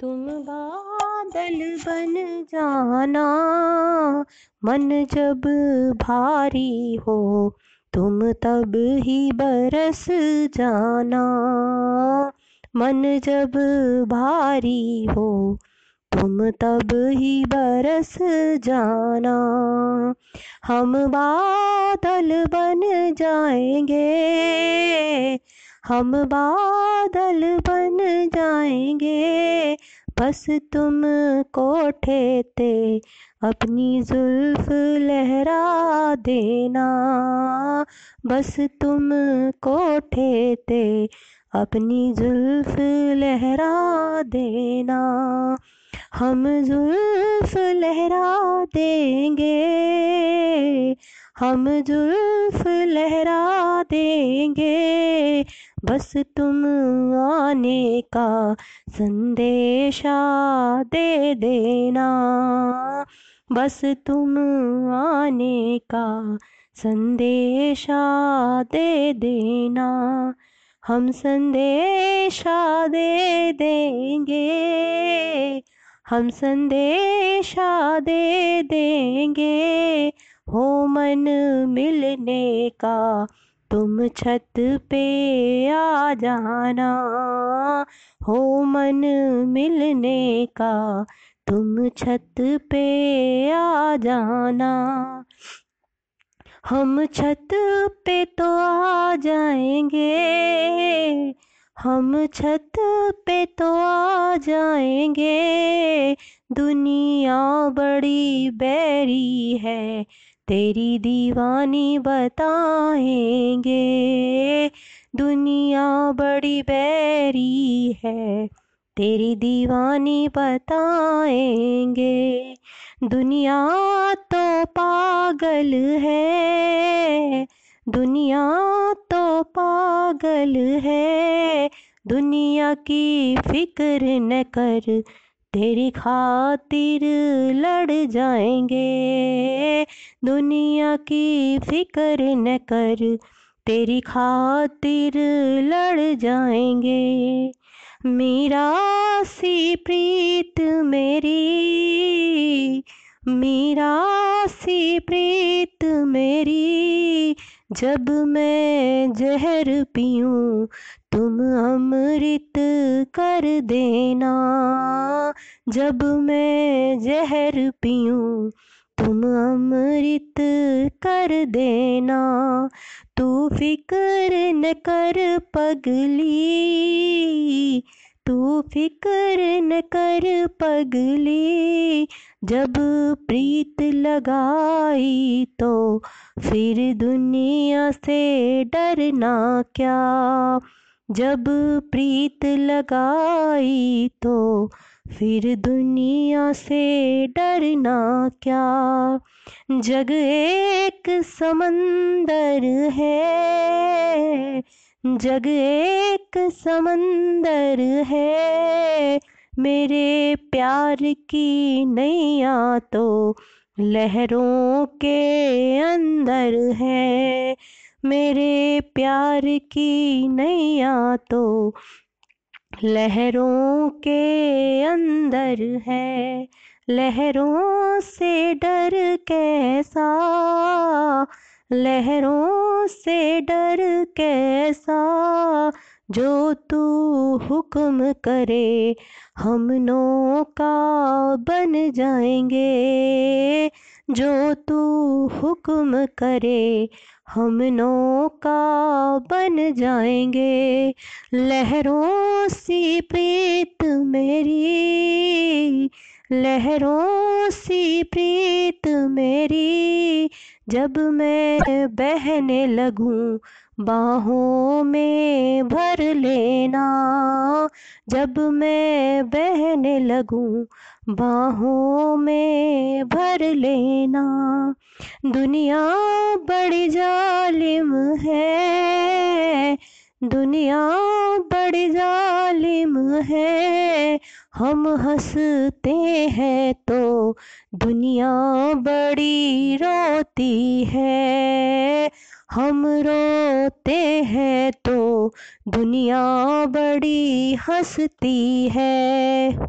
तुम बादल बन जाना, मन जब भारी हो, तुम तब ही बरस जाना। मन जब भारी हो, तुम तब ही बरस जाना। हम बादल बन जाएँगे, हम बादल बन जाएँगे बस तुम कोठे ते अपनी जुल्फ लहरा देना। बस तुम कोठे ते अपनी जुल्फ लहरा देना। हम जुल्फ लहरा देंगे हम जुल्फ लहरा देंगे, बस तुम आने का संदेशा दे देना। बस तुम आने का संदेशा दे देना। हम संदेशा दे देंगे, हम संदेशा दे देंगे। हो मन मिलने का, तुम छत पे आ जाना। हो मन मिलने का, तुम छत पे आ जाना। हम छत पे तो आ जाएँगे, हम छत पे तो आ जाएँगे। दुनिया बड़ी बैरी है तेरी दीवानी बताएँगे। दुनिया बड़ी बैरी है, तेरी दीवानी बताएँगे। दुनिया तो पागल है, दुनिया तो पागल है। दुनिया की फ़िक्र न कर तेरी खातिर लड़ जाएँगे। दुनिया की फ़िक्र न कर, तेरी खातिर लड़ जाएँगे। मेरा सी प्रीत मेरी, मेरा सी प्रीत मेरी, जब मैं जहर पीऊँ तुम अमृत कर देना। जब मैं जहर पीऊँ, तुम अमृत कर देना। तू फ़िक्र न कर पगली, तू फ़िक्र न कर पगली। जब प्रीत लगाई तो फिर दुनिया से डरना क्या? जब प्रीत लगाई तो फिर दुनिया से डरना क्या? जग एक समंदर है। जग एक समंदर है। मेरे प्यार की नैया तो लहरों के अंदर है। मेरे प्यार की नैया तो लहरों के अंदर है। लहरों से डर कैसा? लहरों से डर कैसा? जो तू हुक्म करे, हम नौका बन जाएँगे। जो तू हुक्म करे, हम नौका बन जाएँगे। लहरों सी प्रीत मेरी, लहरों सी प्रीत मेरी, जब मैं बहने लगूं, बाहों में भर लेना। जब मैं बहने लगूं, बाहों में भर लेना। दुनिया बड़ी जालिम है। दुनिया बड़ी जालिम है। हम हँसते हैं तो दुनिया बड़ी रोती है। हम रोते हैं तो दुनिया बड़ी हंसती है।